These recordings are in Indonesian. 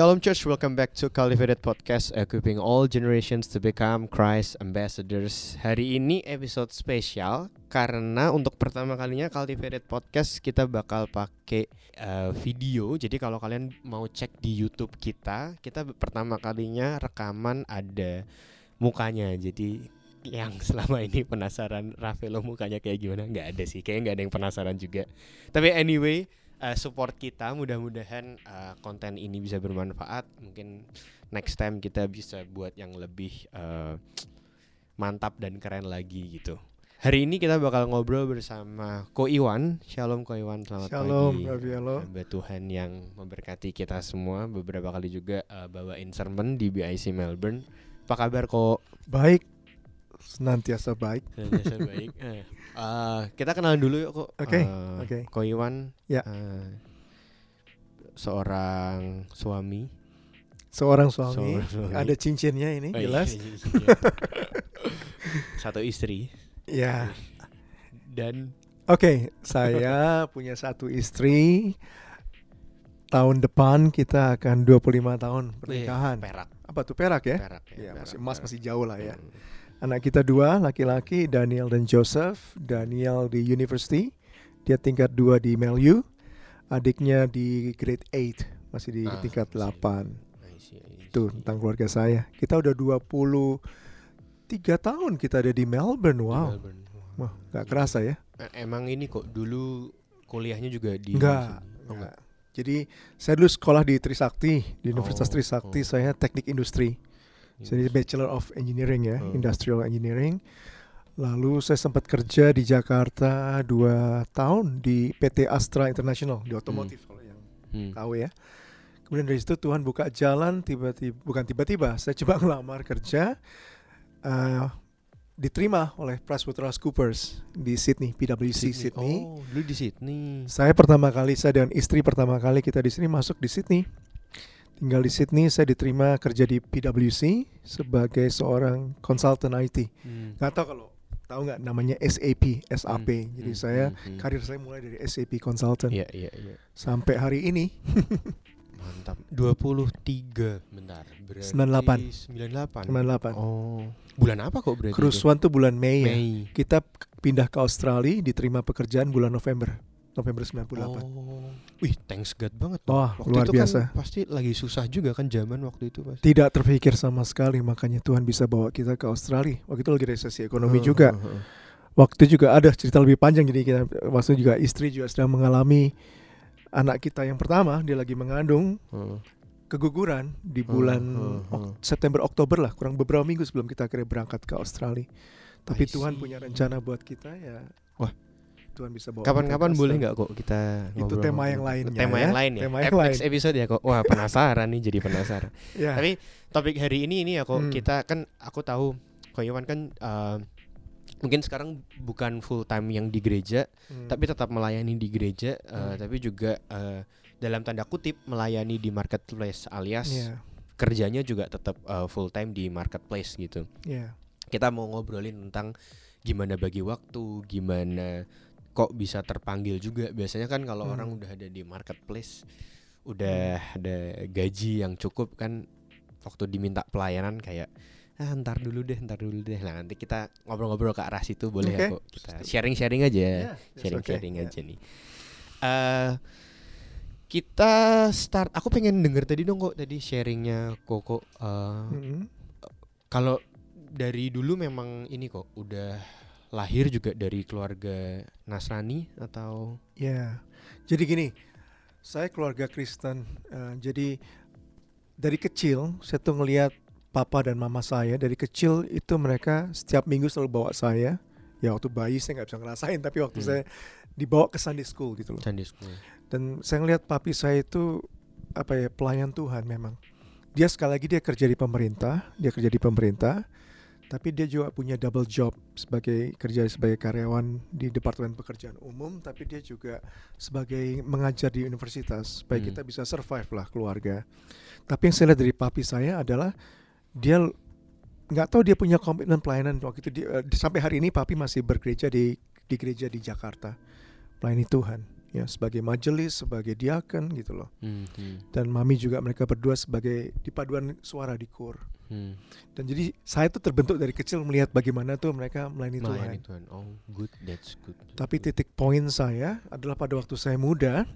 Shalom Church, welcome back to Cultivated Podcast Equipping all generations to become Christ Ambassadors. Hari ini episode spesial Karena untuk pertama kalinya Cultivated Podcast kita bakal pakai uh, video. Jadi kalau kalian mau cek di Youtube kita Kita pertama kalinya rekaman ada mukanya. Jadi yang selama ini penasaran Rafaelo mukanya kayak gimana? Nggak ada sih. Kayaknya nggak ada yang penasaran juga. Tapi anyway uh, support kita mudah-mudahan uh, konten ini bisa bermanfaat mungkin next time kita bisa buat yang lebih uh, mantap dan keren lagi gitu Hari ini kita bakal ngobrol bersama Ko Iwan. Shalom Ko Iwan, selamat Shalom, pagi. Hamba Tuhan yang memberkati kita semua. Beberapa kali juga uh, bawain sermon di BIC Melbourne. Apa kabar kok? Baik, senantiasa baik. Senantiasa baik. Eh, uh, kita kenalan dulu yuk kok. Oke, Uh, oke. Ko Iwan. Ya. uh, seorang suami. Seorang suami, Seorang suami. ada cincinnya ini Oh, iya, jelas. iya, iya. Satu istri Ya. dan Oke, saya punya satu istri. Tahun depan kita akan 25 tahun pernikahan. eh, perak. Apa tuh perak ya? Perak Ya, perak, masih emas perak. masih jauh lah ya. Hmm. Anak kita dua, laki-laki, Daniel dan Joseph. Daniel di university, dia tingkat 2 di Melu. Adiknya di grade 8, masih di Ah, tingkat I see. 8. I see, I Itu tentang keluarga saya. Kita udah 23 tahun kita ada di Melbourne. Di Wow. Melbourne. Wah, nggak kerasa ya? Eh, Emang ini kok dulu kuliahnya juga di Enggak. Oh, enggak. Jadi saya dulu sekolah di Trisakti, di Universitas Oh, Trisakti oh. saya teknik industri. Jadi Bachelor of Engineering ya, Oh. Industrial Engineering. Lalu saya sempat kerja di Jakarta dua tahun di PT Astra International di otomotif kalau yang Hmm. tahu ya. Kemudian dari situ Tuhan buka jalan tiba-tiba bukan tiba-tiba saya coba ngelamar kerja eh, diterima oleh PricewaterhouseCoopers di Sydney PwC Sydney. Oh, dulu di Sydney. Saya pertama kali saya dan istri pertama kali kita di sini masuk di Sydney. Tinggal di Sydney saya diterima kerja di PwC sebagai seorang konsultan IT. Hmm. Nggak tahu kalau tahu nggak namanya SAP, SAP. Hmm, Jadi hmm, saya hmm, hmm. karir saya mulai dari SAP consultant Iya, iya, iya. sampai hari ini Mantap. 23 bentar. Berarti 98. 98. 98. Oh. Bulan apa kok berarti? itu? Kerusuhan tuh bulan Mei, ya. Mei. Kita p- pindah ke Australia, diterima pekerjaan bulan November. November 98. Oh. Wih, thanks God banget. Wah, waktu luar itu biasa. kan pasti lagi susah juga kan zaman waktu itu pasti. Tidak terpikir sama sekali makanya Tuhan bisa bawa kita ke Australia. Waktu itu lagi resesi ekonomi Heeh, juga. heeh, heeh. Waktu juga ada cerita lebih panjang jadi kita waktu juga istri juga sedang mengalami anak kita yang pertama dia lagi mengandung Heeh. keguguran di Hmm, bulan hmm, Ok- hmm. September Oktober lah kurang beberapa minggu sebelum kita akhirnya berangkat ke Australia. Tapi Tuhan punya rencana buat kita ya. Tuhan bisa bawa Kapan-kapan boleh nggak kok kita Itu ngobrol tema yang lainnya Tema ya. yang lain ya. Tema Eh, yang lain. Next episode ya kok. Wah, penasaran nih jadi penasaran. Ya. Tapi topik hari ini ini ya kok Hmm. kita kan aku tahu Ko Iwan kan eh, mungkin sekarang bukan full time yang di gereja, Hmm. tapi tetap melayani di gereja, eh, Hmm. tapi juga eh, dalam tanda kutip melayani di marketplace alias Iya, kerjanya juga tetap eh, full time di marketplace gitu. iya. Kita mau ngobrolin tentang gimana bagi waktu, gimana kok bisa terpanggil juga. Biasanya kan kalau Hmm. orang udah ada di marketplace, udah ada gaji yang cukup kan waktu diminta pelayanan kayak ah ntar dulu deh, ntar dulu deh. Nah, nanti kita ngobrol-ngobrol ke arah situ boleh ya Oke. kok. Kita sharing-sharing aja. Ya, that's Sharing-sharing okay. aja nih. Eh kita start aku pengen denger tadi dong kok tadi sharingnya Koko eh, Mm-mm. kalau dari dulu memang ini kok udah lahir juga dari keluarga Nasrani atau Ya, jadi gini, saya keluarga Kristen, eh, jadi dari kecil saya tuh ngelihat papa dan mama saya dari kecil itu mereka setiap minggu selalu bawa saya. Ya waktu bayi saya nggak bisa ngerasain, tapi waktu Hmm. saya dibawa ke Sunday School gitu loh. Sunday school? Dan saya ngelihat papi saya itu apa ya pelayan Tuhan memang. Dia sekali lagi dia kerja di pemerintah, dia kerja di pemerintah, tapi dia juga punya double job sebagai kerja sebagai karyawan di Departemen Pekerjaan Umum, tapi dia juga sebagai mengajar di universitas supaya Hmm. kita bisa survive lah keluarga. Tapi yang saya lihat dari papi saya adalah dia nggak tahu dia punya komitmen pelayanan waktu itu dia, eh, sampai hari ini papi masih bergereja di di gereja di Jakarta melayani Tuhan. ya sebagai majelis, sebagai diaken gitu loh. Hmm, hmm, Dan mami juga mereka berdua sebagai di paduan suara di kur. Hmm. Dan jadi saya tuh terbentuk dari kecil melihat bagaimana tuh mereka melayani Tuhan. Melayani Tuhan. Oh, good. That's good. Tapi titik poin saya adalah pada waktu saya muda,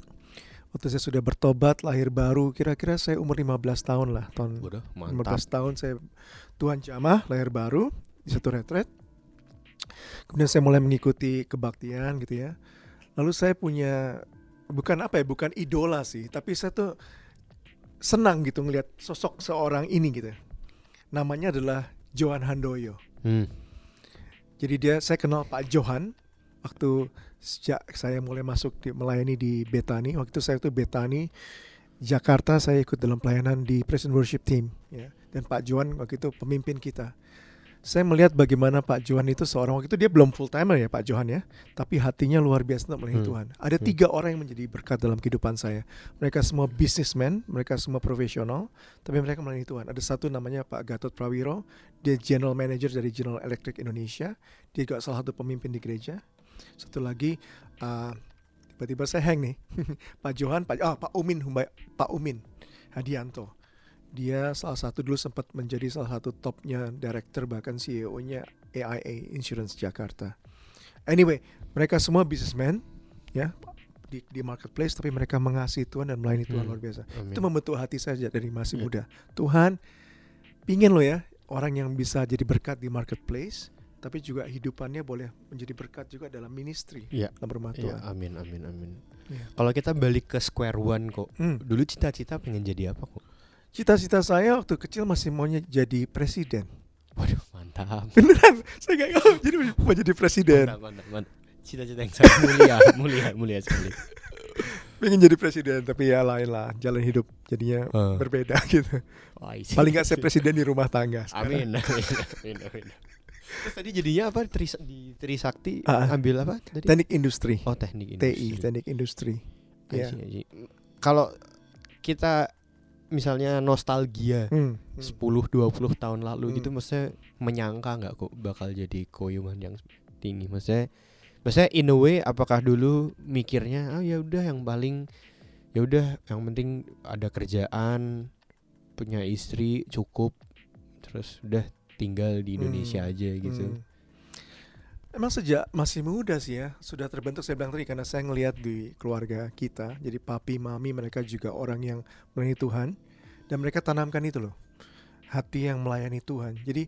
waktu saya sudah bertobat, lahir baru, kira-kira saya umur 15 tahun lah, tahun Waduh, 15 mantap. tahun saya Tuhan jamah, lahir baru di satu retret. Kemudian saya mulai mengikuti kebaktian gitu ya. Lalu saya punya bukan apa ya, bukan idola sih, tapi saya tuh senang gitu ngelihat sosok seorang ini gitu. Namanya adalah Johan Handoyo. Hmm. Jadi dia saya kenal Pak Johan waktu sejak saya mulai masuk di, melayani di Betani. Waktu itu saya itu Betani Jakarta saya ikut dalam pelayanan di Present Worship Team ya. Dan Pak Johan waktu itu pemimpin kita. Saya melihat bagaimana Pak Johan itu seorang waktu itu dia belum full timer ya Pak Johan ya, tapi hatinya luar biasa untuk melayani Hmm. Tuhan. Ada Hmm. tiga orang yang menjadi berkat dalam kehidupan saya. Mereka semua businessmen, mereka semua profesional, tapi mereka melayani Tuhan. Ada satu namanya Pak Gatot Prawiro, dia general manager dari General Electric Indonesia. Dia juga salah satu pemimpin di gereja. Satu lagi uh, tiba-tiba saya hang nih. Pak Johan, Pak ah, Pak Umin Pak Umin Hadianto. Dia salah satu dulu sempat menjadi salah satu topnya director bahkan CEO-nya AIA Insurance Jakarta. Anyway, mereka semua businessmen ya di, di marketplace tapi mereka mengasihi Tuhan dan melayani Tuhan Hmm. luar biasa. Amin. Itu membentuk hati sejak dari masih Ya. muda. Tuhan pingin lo ya orang yang bisa jadi berkat di marketplace tapi juga hidupannya boleh menjadi berkat juga dalam ministry Iya. dalam rumah Iya, Tuhan. amin, amin, amin. Iya. Kalau kita balik ke square one kok, Hmm. dulu cita-cita pengen jadi apa kok? Cita-cita saya waktu kecil masih maunya jadi presiden. Waduh, mantap. Beneran, saya gak mau jadi mau jadi presiden. Mantap, mantap, mantap. Cita-cita yang sangat mulia, mulia, mulia sekali. Pengen jadi presiden tapi ya lain lah jalan hidup jadinya Eh. berbeda gitu. Wah, isi. Paling nggak saya presiden di rumah tangga. sekarang. Amin, amin, amin, amin. Terus tadi jadinya apa? Tris, di Trisakti ah. ambil apa tadi? Teknik industri. Oh, teknik TI, industri. teknik industri. Iya. I see. Kalau kita misalnya nostalgia Hmm. 10 20 tahun lalu Hmm. gitu maksudnya menyangka nggak kok bakal jadi koyuman yang ini maksudnya maksudnya in a way apakah dulu mikirnya ah ya udah yang paling ya udah yang penting ada kerjaan punya istri cukup terus udah tinggal di Indonesia Hmm, aja gitu Hmm. Emang sejak masih muda sih ya sudah terbentuk saya bilang tadi karena saya ngelihat di keluarga kita jadi papi mami mereka juga orang yang melayani Tuhan dan mereka tanamkan itu loh hati yang melayani Tuhan. Jadi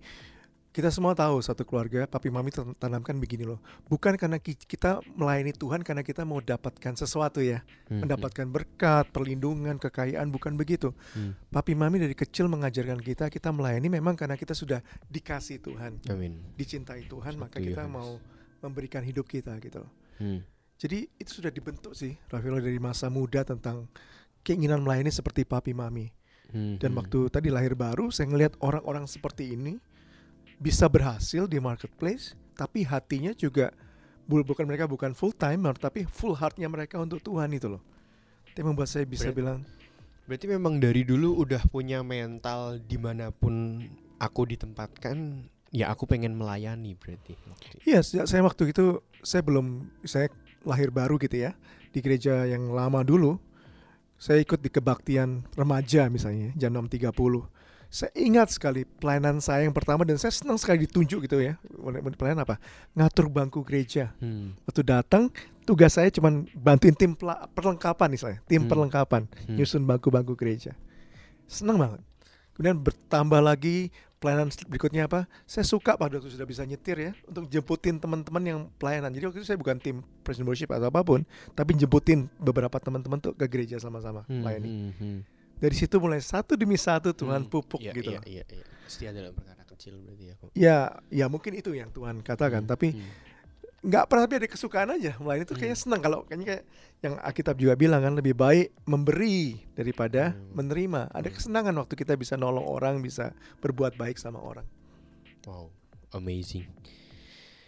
kita semua tahu satu keluarga papi mami tan- tanamkan begini loh bukan karena ki- kita melayani Tuhan karena kita mau dapatkan sesuatu ya Hmm, mendapatkan berkat perlindungan kekayaan bukan begitu hmm, papi mami dari kecil mengajarkan kita kita melayani memang karena kita sudah dikasih Tuhan hmm. amin dicintai Tuhan maka Satu kita Yohanes. mau memberikan hidup kita gitu loh. Hmm, Jadi itu sudah dibentuk sih Rafael dari masa muda tentang keinginan melayani seperti papi mami. hmm, Dan hmm. waktu tadi lahir baru saya ngelihat orang-orang seperti ini bisa berhasil di marketplace tapi hatinya juga bu- bukan mereka bukan full timer tapi full heartnya mereka untuk Tuhan itu loh. Itu yang membuat saya bisa Berarti- bilang Berarti memang dari dulu udah punya mental di mana pun aku ditempatkan, ya aku pengen melayani berarti. Iya, sejak saya waktu itu saya belum saya lahir baru gitu ya di gereja yang lama dulu. Saya ikut di kebaktian remaja misalnya jam 6.30. Saya ingat sekali pelayanan saya yang pertama dan saya senang sekali ditunjuk gitu ya. Pelayanan apa? Ngatur bangku gereja. Hmm, Waktu datang tugas saya cuma bantuin tim perlengkapan misalnya, tim Hmm. perlengkapan hmm. nyusun bangku-bangku gereja. Senang banget. Kemudian bertambah lagi pelayanan berikutnya apa? Saya suka pada waktu sudah bisa nyetir ya untuk jemputin teman-teman yang pelayanan. Jadi waktu itu saya bukan tim present worship atau apa pun, tapi jemputin beberapa teman-teman tuh ke gereja sama-sama Hmm, melayani. hmm, hmm. Dari situ mulai satu demi satu Tuhan Hmm, pupuk iya, gitu. Iya, iya, iya. Setia dalam perkara kecil berarti ya. Ya, ya mungkin itu yang Tuhan katakan. Hmm, Tapi hmm. nggak pernah tapi ada kesukaan aja melayani itu kayaknya Hmm. senang kalau kayaknya kayak yang Alkitab juga bilang kan lebih baik memberi daripada Hmm. menerima. Ada Hmm. kesenangan waktu kita bisa nolong orang, bisa berbuat baik sama orang. Wow, amazing.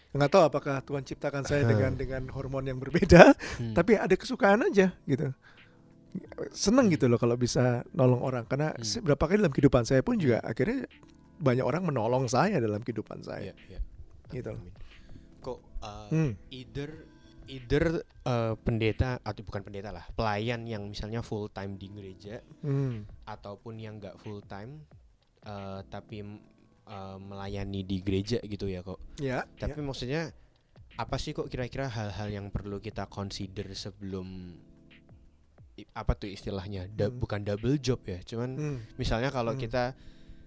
nggak tahu apakah Tuhan ciptakan saya dengan dengan hormon yang berbeda, Hmm. tapi ada kesukaan aja gitu. Seneng gitu loh kalau bisa nolong orang karena Hmm. berapa kali dalam kehidupan saya pun juga akhirnya banyak orang menolong saya dalam kehidupan saya. Iya, iya. Gitu. Amin. Kok uh, Hmm. either either eh, pendeta atau bukan pendeta lah, pelayan yang misalnya full time di gereja Hmm. ataupun yang nggak full time eh, tapi eh, melayani di gereja gitu ya kok. Ya. Tapi maksudnya apa sih kok kira-kira hal-hal yang perlu kita consider sebelum apa tuh istilahnya Da- Hmm. bukan double job ya, cuman Hmm. misalnya kalau Hmm. kita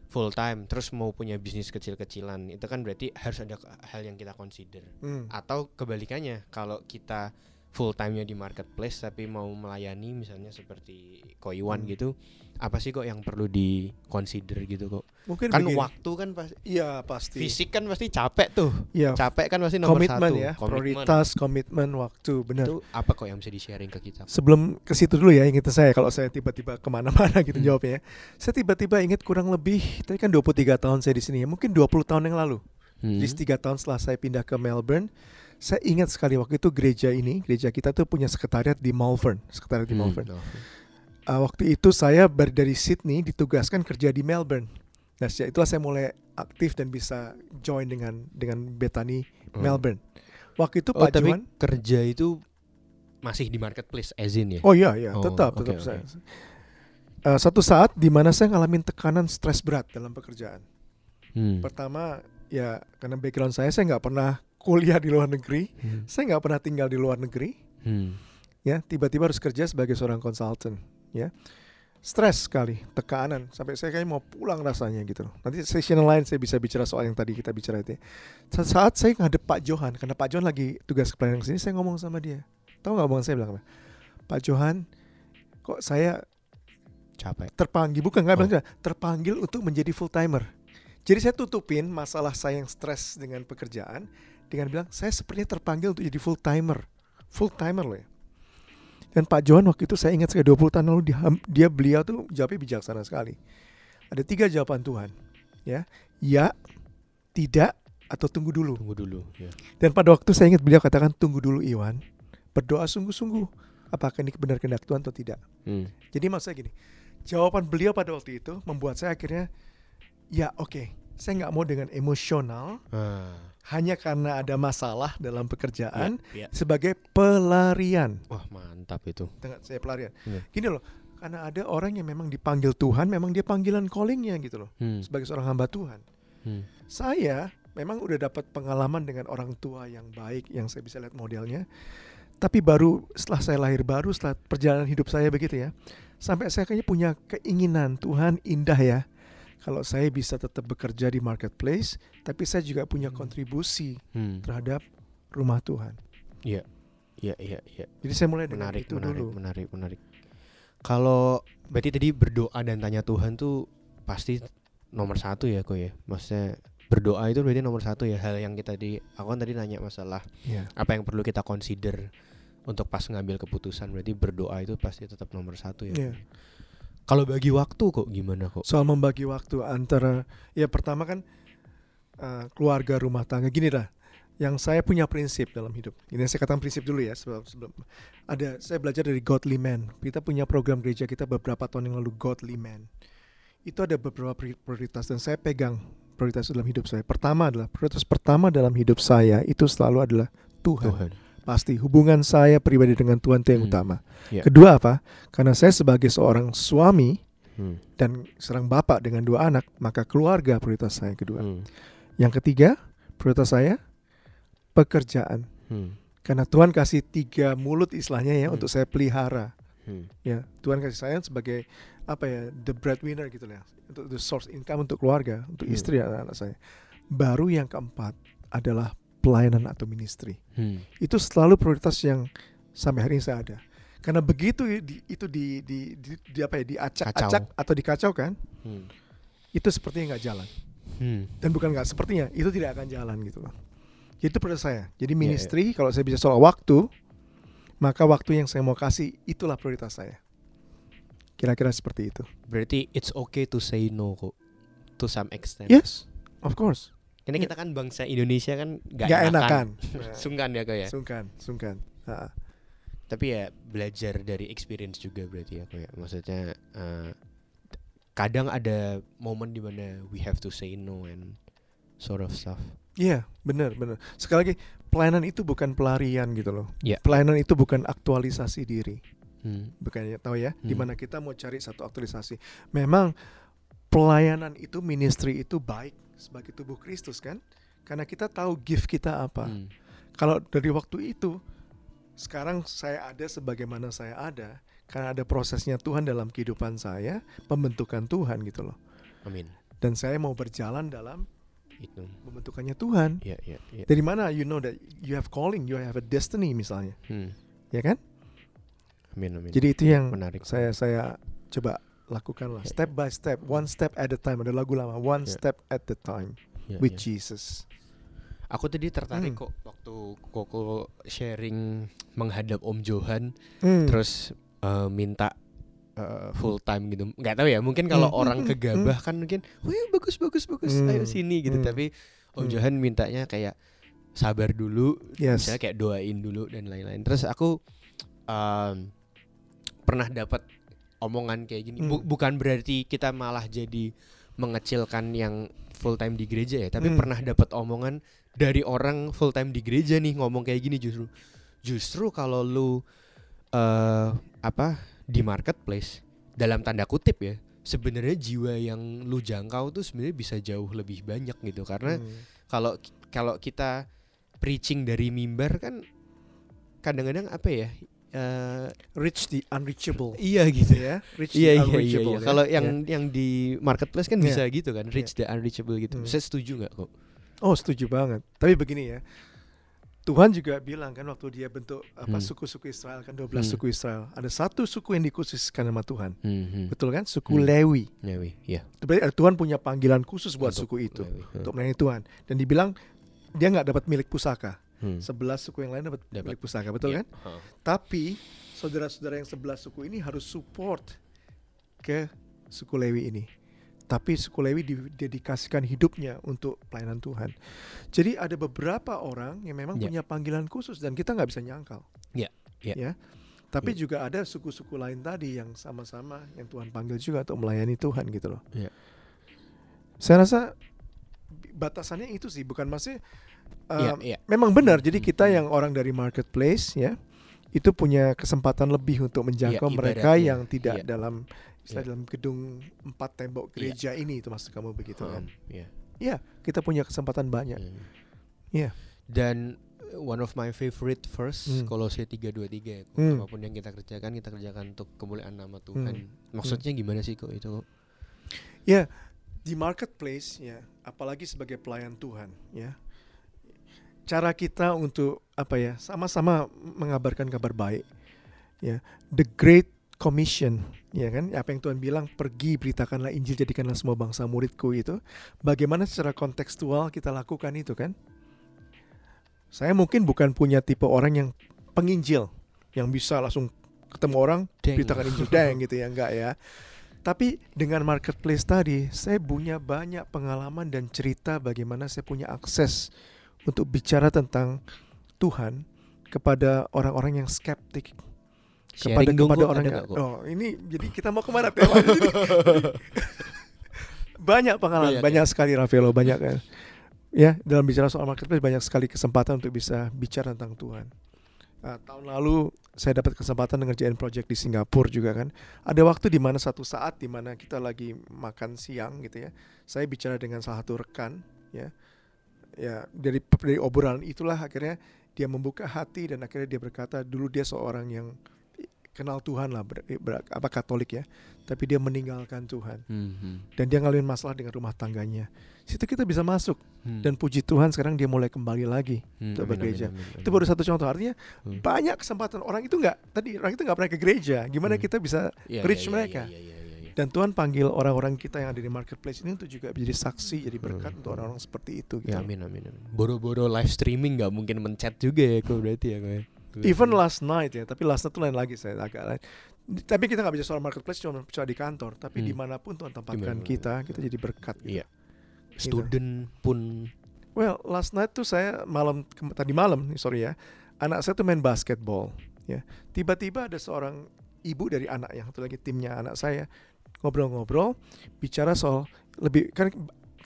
full time terus mau punya bisnis kecil-kecilan itu kan berarti harus ada hal yang kita consider Hmm. atau kebalikannya kalau kita full time-nya di marketplace tapi mau melayani misalnya seperti koiwan Hmm. gitu apa sih kok yang perlu di consider gitu kok Mungkin kan begini. waktu kan pasti Iya pasti. fisik kan pasti capek tuh Iya. capek kan pasti nomor Komitmen satu ya. Komitmen. Prioritas, komitmen, waktu. Benar. itu apa kok yang bisa di sharing ke kita Sebelum ke situ dulu ya ingat saya kalau saya tiba-tiba ke mana-mana gitu Hmm. jawabnya. ya. Saya tiba-tiba ingat kurang lebih tadi kan 23 tahun saya di sini ya. Mungkin 20 tahun yang lalu. Hmm. Jadi tiga tahun setelah saya pindah ke Melbourne, saya ingat sekali waktu itu gereja ini, gereja kita tuh punya sekretariat di Malvern, sekretariat di Hmm. Malvern. Uh, waktu itu saya dari Sydney ditugaskan kerja di Melbourne. Nah sejak itulah saya mulai aktif dan bisa join dengan dengan Bethany Hmm. Melbourne. Waktu itu oh Pak tapi Johan, kerja itu masih di marketplace as in ya oh iya iya Oh, tetap tetap oke. saya. Uh, satu saat di mana saya ngalamin tekanan stres berat dalam pekerjaan. Hmm. Pertama ya karena background saya saya nggak pernah kuliah di luar negeri, Hmm. saya nggak pernah tinggal di luar negeri. Hmm. ya tiba-tiba harus kerja sebagai seorang konsultan ya stres sekali tekanan. Sampai saya kayak mau pulang rasanya gitu loh. Nanti session lain saya bisa bicara soal yang tadi kita bicara itu ya. Sa- saat saya ngadep Pak Johan karena Pak Johan lagi tugas pelayanan ke sini saya ngomong sama dia. Tahu nggak omongan saya bilang apa? Pak Johan kok saya capek. terpanggil bukan nggak Oh. bilang terpanggil untuk menjadi full timer jadi saya tutupin masalah saya yang stres dengan pekerjaan dengan bilang saya sepertinya terpanggil untuk jadi full timer full timer loh ya dan Pak Johan waktu itu saya ingat sekali 20 tahun lalu dia, dia beliau tuh jawabnya bijaksana sekali ada tiga jawaban Tuhan ya ya tidak atau tunggu dulu tunggu dulu ya dan pada waktu saya ingat beliau katakan tunggu dulu Iwan berdoa sungguh-sungguh apakah ini benar kehendak Tuhan atau tidak Hmm. jadi maksud saya gini, jawaban beliau pada waktu itu membuat saya akhirnya, ya oke, saya nggak mau dengan emosional Ah. hanya karena ada masalah dalam pekerjaan Ya, ya. sebagai pelarian. wah mantap itu Dengan saya pelarian. Iya. Gini loh, karena ada orang yang memang dipanggil Tuhan, memang dia panggilan callingnya gitu loh, Hmm. sebagai seorang hamba Tuhan. Hmm. Saya memang udah dapat pengalaman dengan orang tua yang baik, yang saya bisa lihat modelnya. Tapi baru setelah saya lahir baru setelah perjalanan hidup saya begitu ya, sampai saya kayaknya punya keinginan Tuhan indah ya. Kalau saya bisa tetap bekerja di marketplace, tapi saya juga punya Hmm. kontribusi Hmm. terhadap rumah Tuhan. Iya, iya, iya, iya. Jadi saya mulai dengan Menarik, itu menarik, dulu. menarik, menarik. Kalau berarti tadi berdoa dan tanya Tuhan tuh pasti nomor satu ya, kok ya. Maksudnya berdoa itu berarti nomor satu ya. Hal yang kita di, aku kan tadi nanya masalah Ya. apa yang perlu kita consider untuk pas ngambil keputusan. Berarti berdoa itu pasti tetap nomor satu ya. Iya. Kalau bagi waktu kok gimana kok? Soal membagi waktu antara ya pertama kan uh, keluarga rumah tangga gini lah. Yang saya punya prinsip dalam hidup. Ini saya katakan prinsip dulu ya sebelum, sebelum ada saya belajar dari Godly Man. Kita punya program gereja kita beberapa tahun yang lalu Godly Man. Itu ada beberapa pri- prioritas dan saya pegang prioritas dalam hidup saya. Pertama adalah prioritas pertama dalam hidup saya itu selalu adalah Tuhan. Tuhan. Pasti hubungan saya pribadi dengan Tuhan itu yang Hmm. utama. Ya. Kedua apa? Karena saya sebagai seorang suami Hmm. dan serang bapak dengan dua anak, maka keluarga prioritas saya yang kedua. Hmm. Yang ketiga, prioritas saya pekerjaan. Hmm. Karena Tuhan kasih tiga mulut istilahnya ya Hmm. untuk saya pelihara. Hmm. Ya, Tuhan kasih saya sebagai apa ya, the breadwinner gitu lah, untuk the source income untuk keluarga, untuk Hmm. istri dan anak saya. Baru yang keempat adalah pelayanan atau ministry. Hmm. Itu selalu prioritas yang sampai hari ini saya ada. Karena begitu di- itu di, di, di, di apa ya, diacak-acak atau dikacaukan, Hmm. itu sepertinya nggak jalan. Hmm. dan bukan nggak sepertinya itu tidak akan jalan gitu loh itu prioritas saya jadi Iya, ministry kalau saya bisa soal waktu maka waktu yang saya mau kasih itulah prioritas saya kira-kira seperti itu Berarti it's okay to say no kok to some extent. yes of course Ini Iya. kita kan bangsa Indonesia kan gak, nggak enakan. enakan Sungkan ya kok ya. sungkan sungkan Ha. Tapi ya belajar dari experience juga berarti ya kok ya. Maksudnya eh, kadang ada momen di mana we have to say no and sort of stuff. Iya, benar, benar. Sekali lagi, pelayanan itu bukan pelarian gitu loh. Iya. Pelayanan itu bukan aktualisasi diri. Hmm. Bukannya tahu ya, Hmm. di mana kita mau cari satu aktualisasi. Memang pelayanan itu, ministry itu baik sebagai tubuh Kristus kan? Karena kita tahu gift kita apa. Hmm. Kalau dari waktu itu, sekarang saya ada sebagaimana saya ada, karena ada prosesnya Tuhan dalam kehidupan saya, pembentukan Tuhan gitu loh. Amin. Dan saya mau berjalan dalam Itu. pembentukannya Tuhan. Ya, ya, ya. Dari mana you know that you have calling, you have a destiny misalnya, Hmm. ya kan? Amin, amin. Jadi itu yang menarik. saya saya coba lakukan lah, Ya, step by step, one step at a time. Ada lagu lama, one Ya. step at a time Ya, with ya. Jesus. Aku tadi tertarik Hmm. kok waktu Koko sharing menghadap Om Johan Hmm. terus eh, minta eh, full time gitu. Nggak tahu ya, mungkin kalau Hmm, orang hmm, kegabah kan mungkin, "Wih, bagus bagus bagus, Hmm, ayo sini" gitu. hmm, Tapi Om hmm. Johan mintanya kayak sabar dulu, Yes. misalnya kayak doain dulu dan lain-lain. Terus aku em, pernah dapat omongan kayak gini. Hmm. bukan berarti kita malah jadi mengecilkan yang full time di gereja ya, tapi Hmm. pernah dapat omongan dari orang full time di gereja nih ngomong kayak gini justru. Justru kalau lu eh apa di marketplace dalam tanda kutip ya, sebenarnya jiwa yang lu jangkau tuh sebenarnya bisa jauh lebih banyak gitu karena Hmm. kalau kalau kita preaching dari mimbar kan kadang-kadang apa ya eh, reach the unreachable. iya gitu ya, reach iya iya the iya, unreachable. iya. ya. kalau Ya. yang yang di marketplace kan Iya. bisa gitu kan reach the unreachable gitu Hmm. saya setuju nggak kok Oh setuju banget. Tapi begini ya, Tuhan juga bilang kan waktu dia bentuk apa Hmm. suku-suku Israel kan 12 Hmm. suku Israel. Ada satu suku yang dikhususkan sama Tuhan. hmm, hmm. Betul kan? Suku Hmm. Lewi. ya wi ya ada Tuhan punya panggilan khusus buat Untuk suku itu Lewi. Hmm. untuk melayani Tuhan. Dan dibilang dia nggak dapat milik pusaka. Hmm. Sebelas suku yang lain dapat Dapat. milik pusaka, betul Iya. kan? Heeh. Tapi saudara-saudara yang sebelas suku ini harus support ke suku Lewi ini. Tapi suku Lewi didedikasikan hidupnya untuk pelayanan Tuhan. Jadi ada beberapa orang yang memang Ya. punya panggilan khusus dan kita nggak bisa nyangkal. Ya, ya. Ya. Tapi Ya. juga ada suku-suku lain tadi yang sama-sama yang Tuhan panggil juga untuk melayani Tuhan gitu loh. Ya. Saya rasa batasannya itu sih bukan masih Iya, um, iya. memang benar. Jadi Hmm, kita hmm. yang orang dari marketplace ya itu punya kesempatan lebih untuk menjangkau Iya, mereka ibaratnya. yang tidak Iya. dalam istilah Iya. dalam gedung empat tembok Iya. gereja ini itu maksud kamu begitu kan? Iya. Iya, kita punya kesempatan banyak. Hmm. Iya. Dan uh, one of my favorite verse Hmm. Kolose 323 ya. Hmm. Apa pun yang kita kerjakan kita kerjakan untuk kemuliaan nama Tuhan. Hmm. Maksudnya gimana sih kok itu? Ya, di marketplace ya, apalagi sebagai pelayan Tuhan ya. Cara kita untuk apa ya, sama-sama mengabarkan kabar baik. Ya, the great commission, ya kan? Apa yang Tuhan bilang, pergi beritakanlah Injil jadikanlah semua bangsa muridku itu. Bagaimana secara kontekstual kita lakukan itu kan? Saya mungkin bukan punya tipe orang yang penginjil yang bisa langsung ketemu orang Deng. beritakan Injil deng gitu ya enggak ya. Tapi dengan marketplace tadi, saya punya banyak pengalaman dan cerita bagaimana saya punya akses untuk bicara tentang Tuhan kepada orang-orang yang skeptik, kepada Sharing dong kepada orang ada yang oh ini jadi kita mau ke mana tema banyak pengalaman, Banyak banyak, ya? sekali Rafaelo, banyak kan. Ya, dalam bicara soal marketplace banyak sekali kesempatan untuk bisa bicara tentang Tuhan. Nah, tahun lalu saya dapat kesempatan ngerjain project di Singapura juga kan. Ada waktu di mana satu saat di mana kita lagi makan siang gitu ya. Saya bicara dengan salah satu rekan ya. Ya, dari dari obrolan itulah akhirnya dia membuka hati dan akhirnya dia berkata dulu dia seorang yang kenal Tuhan lah ber, ber- apa Katolik ya. Tapi dia meninggalkan Tuhan Hmm, hmm, dan dia ngalamin masalah dengan rumah tangganya. Situ kita bisa masuk hmm. dan puji Tuhan sekarang dia mulai kembali lagi Hmm, untuk amin, bergereja. amin, amin, itu baru satu contoh artinya Hmm. banyak kesempatan orang itu nggak tadi orang itu nggak pernah ke gereja gimana Hmm. kita bisa Iya, reach iya, mereka. iya, iya, iya, iya. dan Tuhan panggil orang-orang kita yang ada di marketplace ini untuk juga menjadi saksi jadi berkat Hmm. untuk orang-orang seperti itu gitu. Ya amin amin amin. Boro-boro live streaming nggak mungkin mencet juga ya kok berarti ya kok. Ya? even last night ya tapi last night itu lain lagi saya agak lain tapi kita nggak bisa soal marketplace cuma cuma di kantor tapi Hmm. di mana pun Tuhan tempatkan Di mana-mana. kita kita jadi berkat gitu. Iya. Student pun Well, last night tuh saya malam tadi malam nih sorry ya, anak saya tuh main basketball. Ya, tiba-tiba ada seorang ibu dari anak yang satu lagi timnya anak saya ngobrol-ngobrol, bicara soal lebih kan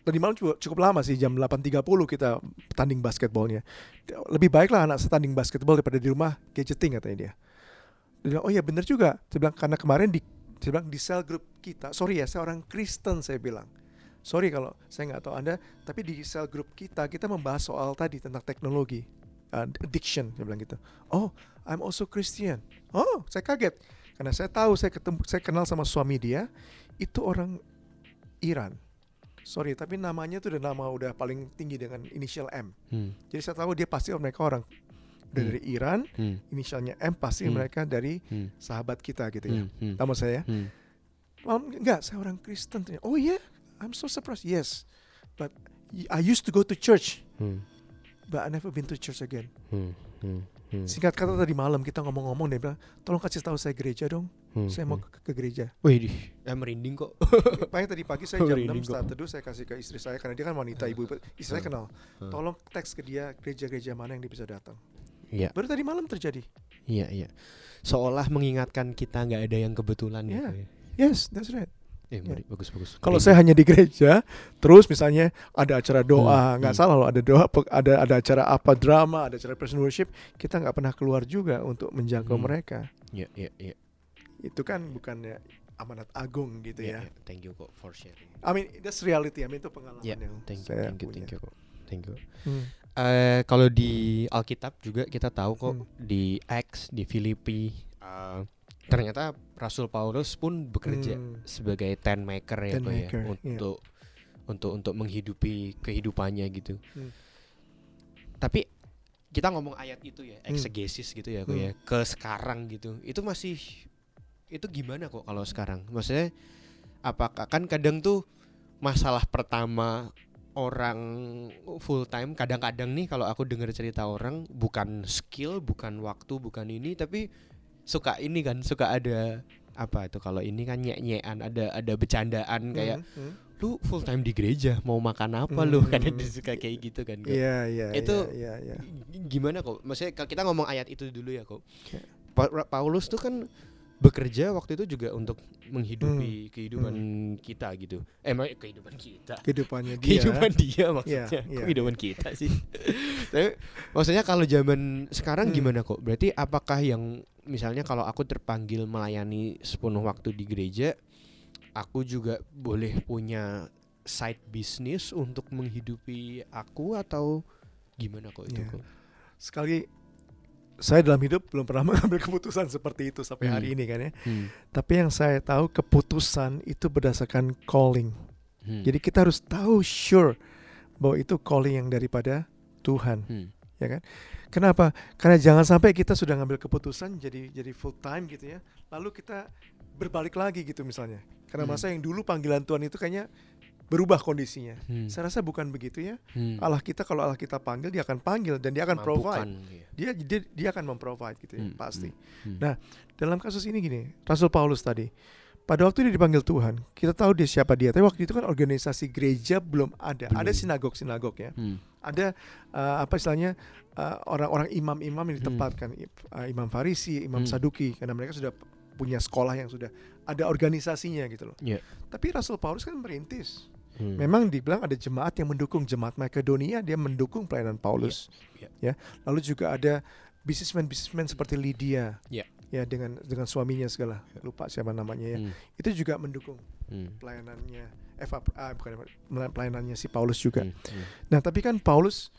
tadi malam cukup, cukup lama sih jam 8.30 kita tanding basketballnya. Lebih baiklah anak saya tanding basketball daripada di rumah gadgeting katanya dia. Dia bilang, oh ya bener juga. Saya bilang karena kemarin di saya bilang di sel grup kita, sorry ya saya orang Kristen saya bilang. Sorry kalau saya nggak tahu anda, tapi di sel grup kita kita membahas soal tadi tentang teknologi, uh, addiction, saya bilang gitu. Oh, I'm also Christian. Oh, saya kaget karena saya tahu saya ketemu, saya kenal sama suami dia itu orang Iran. Sorry, tapi namanya tuh udah nama udah paling tinggi dengan inisial M. Hmm. Jadi saya tahu dia pasti mereka orang udah Hmm. dari Iran, Hmm. inisialnya M pasti Hmm. mereka dari Hmm. sahabat kita gitu ya. Hmm. Hmm. Saya? Hmm. Malam enggak, saya orang Kristen. Ternyata. Oh iya, I'm so surprised. Yes, but I used to go to church, Hmm. but I never been to church again. Hmm. Hmm. Hmm. Singkat kata tadi malam kita ngomong-ngomong dia bilang, tolong kasih tahu saya gereja dong. Hmm. Saya mau Hmm. ke, ke gereja. Wih, eh, merinding kok. Makanya tadi pagi saya jam Merinding 6 kok. saat teduh saya kasih ke istri saya karena dia kan wanita ibu istri saya Hmm. kenal. Hmm. Tolong teks ke dia gereja-gereja mana yang dia bisa datang. Iya, Baru tadi malam terjadi. iya, iya. Seolah mengingatkan kita nggak ada yang kebetulan Iya. gitu ya. Yes, that's right. Eh, Iya. meri- bagus bagus. Kalau saya hanya di gereja, terus misalnya ada acara doa, Hmm, nggak hmm. salah loh ada doa, ada ada acara apa drama, ada acara and worship, kita nggak pernah keluar juga untuk menjangkau Hmm. mereka. Iya, iya, iya. Itu kan bukannya amanat agung gitu Iya, ya. iya. Thank you kok for sharing. I mean that's reality. I mean itu pengalaman Iya, yang thank you, saya thank you, punya. thank you kok. Thank you. Hmm. Eh, kalau di Alkitab juga kita tahu kok Hmm. di Acts di Filipi eh, ternyata Rasul Paulus pun bekerja Hmm. sebagai tent maker ya, Tent ya, maker, iya. untuk untuk untuk menghidupi kehidupannya gitu. Hmm. Tapi kita ngomong ayat itu ya, Hmm. eksegesis gitu ya, kok Hmm. ya, ke sekarang gitu. Itu masih itu gimana kok kalau sekarang? Maksudnya apakah kan kadang tuh masalah pertama orang full time kadang-kadang nih kalau aku dengar cerita orang bukan skill, bukan waktu, bukan ini tapi suka ini kan suka ada apa itu kalau ini kan nyek-nyekan ada ada bercandaan kayak Hmm, hmm. lu full time di gereja mau makan apa lu Hmm. kadang suka kayak gitu kan kok. Iya, iya, Itu- iya, iya. G- gimana kok maksudnya kalau kita ngomong ayat itu dulu ya kok. Pa- Paulus tuh kan bekerja waktu itu juga untuk Hmm. menghidupi kehidupan kita gitu eh kehidupan kita Kehidupannya dia. kehidupan dia maksudnya Iya, Kok iya, kehidupan kita sih tapi maksudnya kalau zaman sekarang Hmm. gimana kok berarti apakah yang misalnya kalau aku terpanggil melayani sepenuh waktu di gereja aku juga boleh punya side business untuk menghidupi aku atau gimana kok itu Iya. kok Sekali saya dalam hidup belum pernah mengambil keputusan seperti itu sampai hari Hmm. ini kan ya. Hmm. Tapi yang saya tahu keputusan itu berdasarkan calling. Hmm. Jadi kita harus tahu sure bahwa itu calling yang daripada Tuhan, Hmm. ya kan? Kenapa? Karena jangan sampai kita sudah ngambil keputusan jadi jadi full time gitu ya. Lalu kita berbalik lagi gitu misalnya. Karena Hmm. masa yang dulu panggilan Tuhan itu kayaknya berubah kondisinya. Hmm. Saya rasa bukan begitu ya. Hmm. Allah kita kalau Allah kita panggil dia akan panggil dan dia akan provide. Mampukan, iya. Dia dia, dia akan memprovide gitu ya, Hmm, pasti. hmm. Nah, dalam kasus ini gini, Rasul Paulus tadi pada waktu dia dipanggil Tuhan, kita tahu dia siapa dia. Tapi waktu itu kan organisasi gereja belum ada. Belum. Ada sinagog-sinagog ya. Hmm. Ada uh, apa istilahnya uh, orang-orang imam-imam yang Hmm. ditempatkan, I- uh, imam Farisi, imam Hmm. Saduki, karena mereka sudah punya sekolah yang sudah ada organisasinya gitu loh. Iya. Tapi Rasul Paulus kan merintis. Hmm. Memang dibilang ada jemaat yang mendukung jemaat Makedonia, dia mendukung pelayanan Paulus. Iya, Ya. Lalu juga ada bisnismen-bisnismen seperti Lydia. Iya. Ya dengan dengan suaminya segala. Lupa siapa namanya ya. Hmm. Itu juga mendukung Hmm. pelayanannya Eva ah, bukan pelayanannya si Paulus juga. Hmm. Hmm. Nah, tapi kan Paulus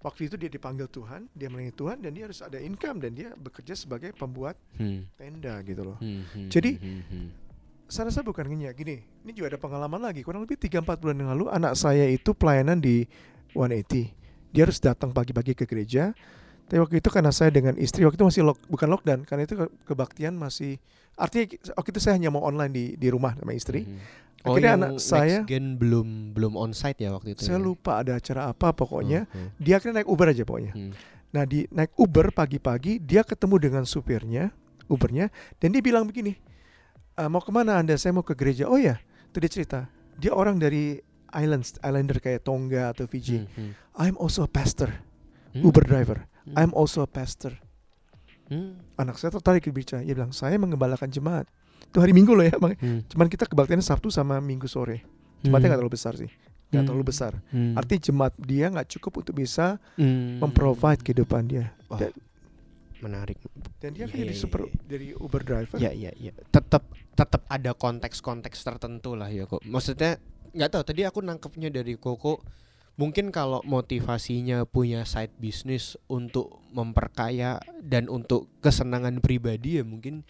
waktu itu dia dipanggil Tuhan, dia melayani Tuhan dan dia harus ada income dan dia bekerja sebagai pembuat Hmm. tenda gitu loh. Hmm. Hmm. Jadi, Hmm. Saya rasa bukan gini ya, gini. Ini juga ada pengalaman lagi. Kurang lebih 3-4 bulan yang lalu anak saya itu pelayanan di 180. Dia harus datang pagi-pagi ke gereja. Tapi waktu itu karena saya dengan istri waktu itu masih lock, bukan lockdown karena itu ke- kebaktian masih artinya waktu itu saya hanya mau online di di rumah sama istri. Hmm. Oh, Akhirnya anak saya gen belum belum onsite ya waktu itu. saya ya? lupa ada acara apa pokoknya. Hmm. Dia akhirnya naik Uber aja pokoknya. Hmm. Nah di naik Uber pagi-pagi dia ketemu dengan supirnya Ubernya dan dia bilang begini "E, mau ke mana anda saya mau ke gereja oh ya itu dia cerita dia orang dari islands islander kayak Tonga atau Fiji Hmm. Hmm. I'm also a pastor Hmm. Uber driver Hmm. I'm also a pastor Hmm. anak saya tertarik berbicara dia bilang saya mengembalakan jemaat itu hari Minggu loh ya Bang. Hmm. cuman kita kebaktiannya Sabtu sama Minggu sore jemaatnya nggak Hmm. terlalu besar sih nggak Hmm. terlalu besar. Hmm. Artinya jemaat dia nggak cukup untuk bisa Hmm. memprovide kehidupan dia. Dan, menarik. dan dia kan Iya, jadi iya, super iya. jadi Uber driver. Ya ya ya. Tetap tetap ada konteks-konteks tertentu lah ya kok. Maksudnya nggak tahu tadi aku nangkepnya dari Koko mungkin kalau motivasinya punya side business untuk memperkaya dan untuk kesenangan pribadi ya mungkin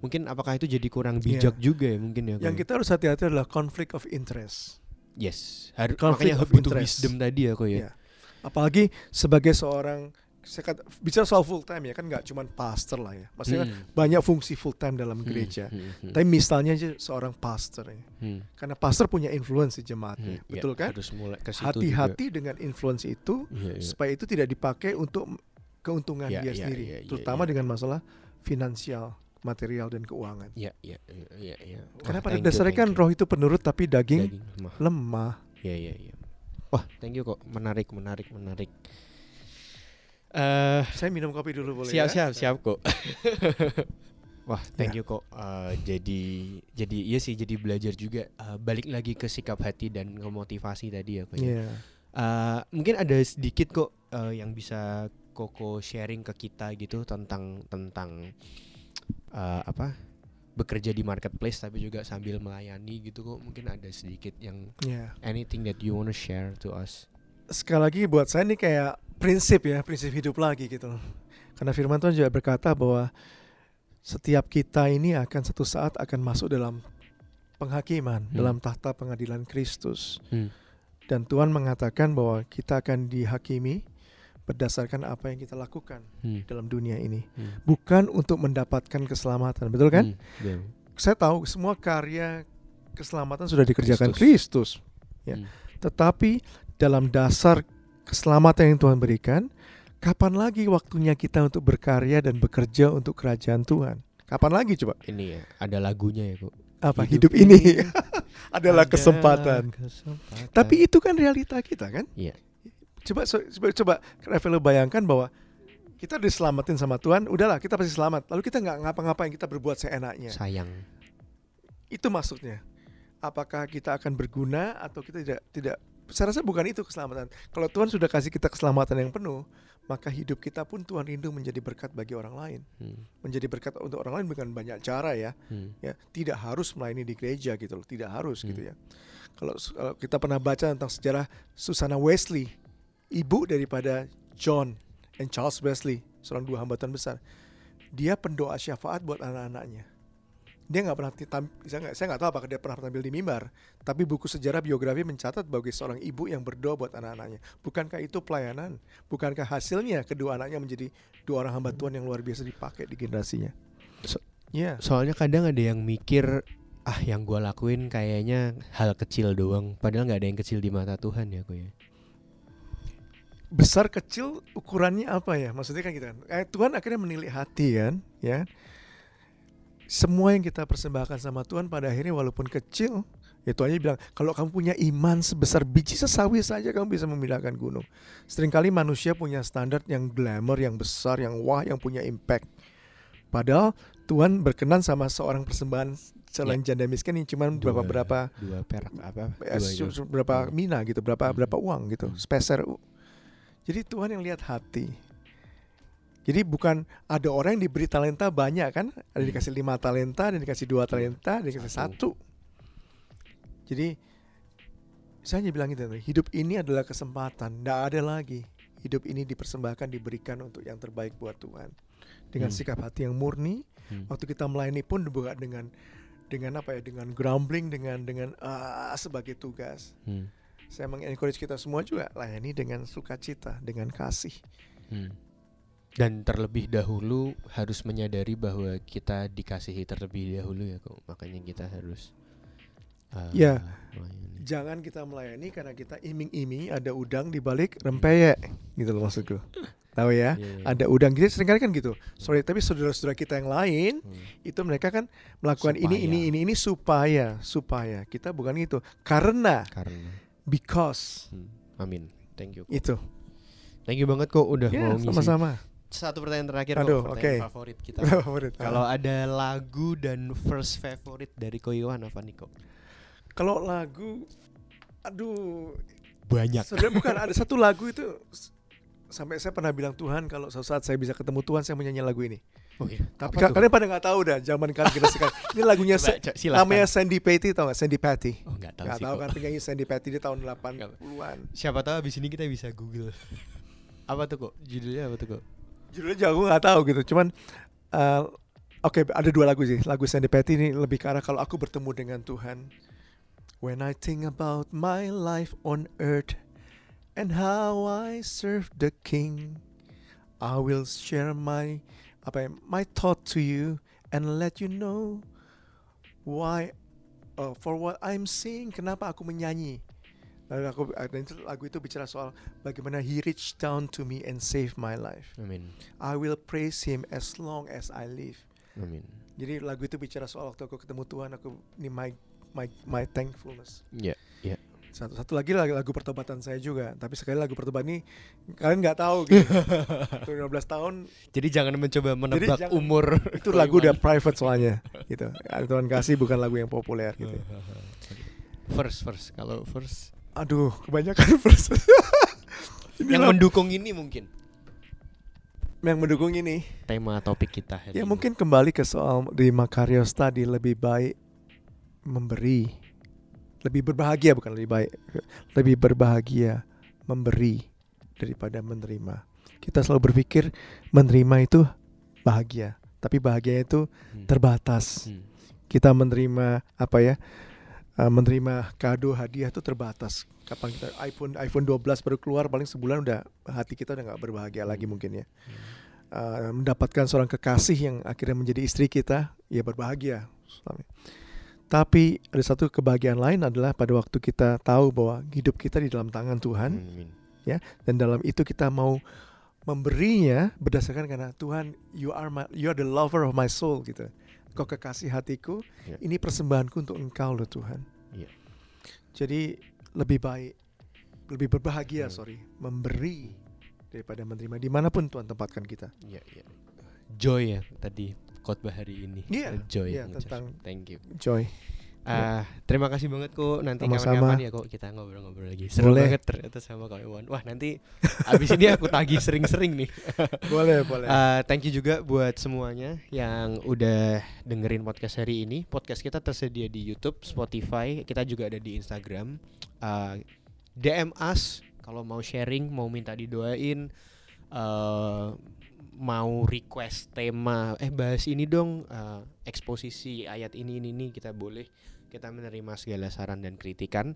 mungkin apakah itu jadi kurang bijak juga ya mungkin ya Yang ya? kita harus hati-hati adalah conflict of interest. yes harus conflict makanya of butuh interest. wisdom tadi ya kok ya Iya. Apalagi sebagai seorang saya kata, bicara soal full time ya kan nggak cuma pastor lah ya. Maksudnya kan Hmm. banyak fungsi full time dalam Hmm, gereja. hmm, hmm, Tapi misalnya aja seorang pastor ya. hmm, Karena pastor punya influence di jemaatnya, hmm. Ya, betul kan? harus mulai ke situ Hati-hati dengan influence itu. Iya, iya. supaya itu tidak dipakai untuk keuntungan Ya, dia ya, sendiri, ya, ya, terutama ya. dengan masalah finansial, material dan keuangan. Iya, iya, iya, iya, iya. Karena pada dasarnya kan roh itu penurut tapi daging, Daging lemah. lemah. Iya, iya, iya. Wah, thank you kok. Menarik, menarik, menarik. Eh, Saya minum kopi dulu boleh siap, ya? siap, siap kok. Wah, thank Ya. you kok. Eh, jadi, jadi iya sih, jadi belajar juga. Eh, balik lagi ke sikap hati dan ke motivasi tadi ya, kok. ya. Iya. Eh, mungkin ada sedikit kok eh, yang bisa Koko sharing ke kita gitu tentang tentang eh, apa bekerja di marketplace tapi juga sambil melayani gitu kok mungkin ada sedikit yang Iya. anything that you wanna share to us Sekali lagi buat saya ini kayak prinsip ya, prinsip hidup lagi gitu. Karena firman Tuhan juga berkata bahwa setiap kita ini akan satu saat akan masuk dalam penghakiman, Hmm. dalam tahta pengadilan Kristus. Hmm. Dan Tuhan mengatakan bahwa kita akan dihakimi berdasarkan apa yang kita lakukan Hmm. dalam dunia ini. Hmm. Bukan untuk mendapatkan keselamatan, betul kan? Hmm, betul. Saya tahu semua karya keselamatan sudah dikerjakan Kristus. Kristus. Ya. Hmm. Tetapi dalam dasar keselamatan yang Tuhan berikan, kapan lagi waktunya kita untuk berkarya dan bekerja untuk kerajaan Tuhan? Kapan lagi coba? ini ya ada lagunya ya kok Apa hidup, ini adalah Ada kesempatan. kesempatan. Tapi itu kan realita kita kan? Iya. Coba coba coba Rafael bayangkan bahwa kita diselamatin sama Tuhan, udahlah kita pasti selamat. Lalu kita nggak ngapa-ngapain, kita berbuat seenaknya. sayang Itu maksudnya. Apakah kita akan berguna atau kita tidak tidak saya rasa bukan itu keselamatan. Kalau Tuhan sudah kasih kita keselamatan yang penuh, maka hidup kita pun Tuhan rindu menjadi berkat bagi orang lain. Hmm, Menjadi berkat untuk orang lain dengan banyak cara ya. hmm, Ya, tidak harus melayani di gereja gitu loh, tidak harus Hmm. gitu ya. Kalau kalau kita pernah baca tentang sejarah Susana Wesley, ibu daripada John and Charles Wesley, seorang dua hamba Tuhan besar. Dia pendoa syafaat buat anak-anaknya. Dia nggak pernah ditam- saya nggak saya nggak tahu apakah dia pernah tampil di mimbar, tapi buku sejarah biografi mencatat bagi seorang ibu yang berdoa buat anak-anaknya. Bukankah itu pelayanan? Bukankah hasilnya kedua anaknya menjadi dua orang hamba Tuhan yang luar biasa dipakai di generasinya? So- Ya. soalnya kadang ada yang mikir ah yang gua lakuin kayaknya hal kecil doang padahal nggak ada yang kecil di mata Tuhan ya kok ya besar kecil ukurannya apa ya? Maksudnya kan gitu kan. Eh, Tuhan akhirnya menilik hati kan, ya. Semua yang kita persembahkan sama Tuhan pada akhirnya walaupun kecil, ya Tuhan bilang, kalau kamu punya iman sebesar biji sesawi saja kamu bisa memindahkan gunung. Seringkali manusia punya standar yang glamour, yang besar, yang wah, yang punya impact. Padahal Tuhan berkenan sama seorang persembahan seorang janda miskin yang cuma berapa berapa dua perak apa eh, dua berapa Hmm. mina gitu, berapa Hmm. berapa uang gitu, Hmm. speser. Jadi Tuhan yang lihat hati. Jadi bukan ada orang yang diberi talenta banyak kan, ada dikasih lima talenta, ada dikasih dua talenta, ada dikasih Satu. Jadi saya hanya bilang gitu, hidup ini adalah kesempatan, tidak ada lagi. Hidup ini dipersembahkan, diberikan untuk yang terbaik buat Tuhan. Dengan Hmm. sikap hati yang murni, Hmm. waktu kita melayani pun bukan dengan dengan apa ya, dengan grumbling, dengan dengan ah sebagai tugas Hmm. saya mengencourage kita semua juga layani dengan sukacita, dengan kasih. Hmm. Dan terlebih dahulu harus menyadari bahwa kita dikasihi terlebih dahulu ya kok. Makanya kita harus uh, Ya. melayani. Jangan kita melayani karena kita iming-iming ada udang di balik rempeyek, gitu loh maksudku. Tahu ya? Iya, iya. Ada udang gitu sering kali kan gitu. Sorry, tapi saudara-saudara kita yang lain Hmm. itu mereka kan melakukan ini Supaya. ini ini ini supaya supaya kita bukan gitu. Karena Karena because hmm. Amin. Thank you. kok. itu. Thank you banget kok udah Ya, mau ngisi. sama-sama. Satu pertanyaan terakhir Aduh, kok, oke. pertanyaan favorit kita. Favorit. Kalau ada lagu dan first favorite dari Ko Iwan apa nih kok? Kalau lagu Aduh, Banyak. sebenarnya bukan ada satu lagu itu sampai saya pernah bilang Tuhan kalau suatu saat saya bisa ketemu Tuhan saya mau nyanyi lagu ini. Oh, iya. Tapi Apa ka- tuh? kalian pada nggak tahu dah zaman kalian generasi sekarang. Ini lagunya Coba, Sa- co- silahkan. namanya Sandy Patty tau gak? Sandy Patty. Oh, nggak tahu Nggak sih. tahu kan penyanyi Sandy Patty di tahun 80-an. Siapa tahu abis ini kita bisa Google. apa tuh kok? Judulnya apa tuh kok? Judulnya jauh gue nggak tahu gitu. Cuman eh, oke ada dua lagu sih. Lagu Sandy Patty ini lebih ke arah kalau aku bertemu dengan Tuhan. When I think about my life on earth and how I serve the King, I will share my apa ya, my thought to you and let you know why uh, for what I'm seeing kenapa aku menyanyi. Lalu aku dan itu lagu itu bicara soal bagaimana he reached down to me and saved my life. Amin. I will praise him as long as I live. Amin. Jadi lagu itu bicara soal waktu aku ketemu Tuhan aku ini my my my thankfulness. Iya, iya. Satu satu lagi lagu, lagu pertobatan saya juga. Tapi sekali lagu pertobatan ini kalian nggak tahu gitu. Itu 15 tahun Jadi jangan mencoba menebak jangan- umur. itu lagu udah private soalnya gitu. Ya, Tuhan kasih bukan lagu yang populer gitu. First, first. Kalau first, Aduh, kebanyakan verse. Ini yang mendukung ini mungkin yang mendukung ini. tema topik kita hari Ya ini. mungkin kembali ke soal di Makarios tadi lebih baik memberi, lebih berbahagia bukan lebih baik, lebih berbahagia memberi daripada menerima. Kita selalu berpikir menerima itu bahagia, tapi bahagia itu Hmm. terbatas. Hmm. Kita menerima apa ya? Uh, menerima kado hadiah itu terbatas. Kapan kita iPhone iPhone 12 baru keluar paling sebulan udah hati kita udah nggak berbahagia lagi mungkin ya. Uh, mendapatkan seorang kekasih yang akhirnya menjadi istri kita, ya berbahagia. suami. Tapi ada satu kebahagiaan lain adalah pada waktu kita tahu bahwa hidup kita di dalam tangan Tuhan Amin. dan dalam itu kita mau memberinya berdasarkan karena Tuhan you are my, you are the lover of my soul gitu. Kau kekasih hatiku, Ya. ini persembahanku untuk Engkau loh Tuhan. Ya. Jadi lebih baik, lebih berbahagia Hmm. sorry memberi daripada menerima di mana pun Tuhan tempatkan kita. Iya, iya. Joy ya tadi khotbah hari ini. Iya, Joy. iya, ngucap. tentang- Thank you. Joy. Ah, terima kasih banget kok nanti kapan-kapan ya kok kita ngobrol-ngobrol lagi. Seru Boleh. banget ternyata sama Kak Iwan. Wah, nanti abis ini aku tagih sering-sering nih. boleh, boleh. Uh, thank you juga buat semuanya yang udah dengerin podcast hari ini. Podcast kita tersedia di YouTube, Spotify, kita juga ada di Instagram. Uh, DM us kalau mau sharing, mau minta didoain, uh, mau request tema, eh bahas ini dong, uh, eksposisi ayat ini ini ini kita boleh. Kita menerima segala saran dan kritikan.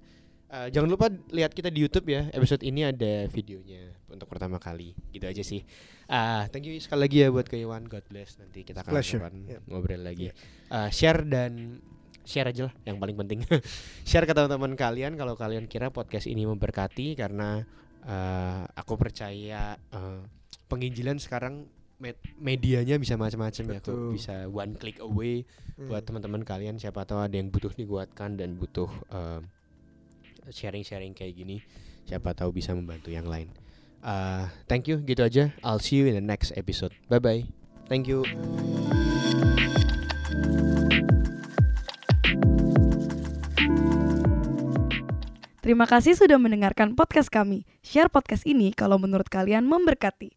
Uh, jangan lupa lihat kita di YouTube ya. Episode ini ada videonya untuk pertama kali. Gitu aja sih. Ah, thank you sekali lagi ya buat Kak Iwan. God bless. Nanti kita kapan Yep. ngobrol lagi. Ah, share dan share aja lah yang paling penting. share ke teman-teman kalian kalau kalian kira podcast ini memberkati karena ah, aku percaya ah, penginjilan sekarang med- medianya bisa macam-macam ya kok. Betul. Bisa one click away Hmm. buat teman-teman kalian siapa tahu ada yang butuh dikuatkan dan butuh um, sharing-sharing kayak gini siapa tahu bisa membantu yang lain Uh, thank you gitu aja I'll see you in the next episode bye bye thank you Terima kasih sudah mendengarkan podcast kami. Share podcast ini kalau menurut kalian memberkati.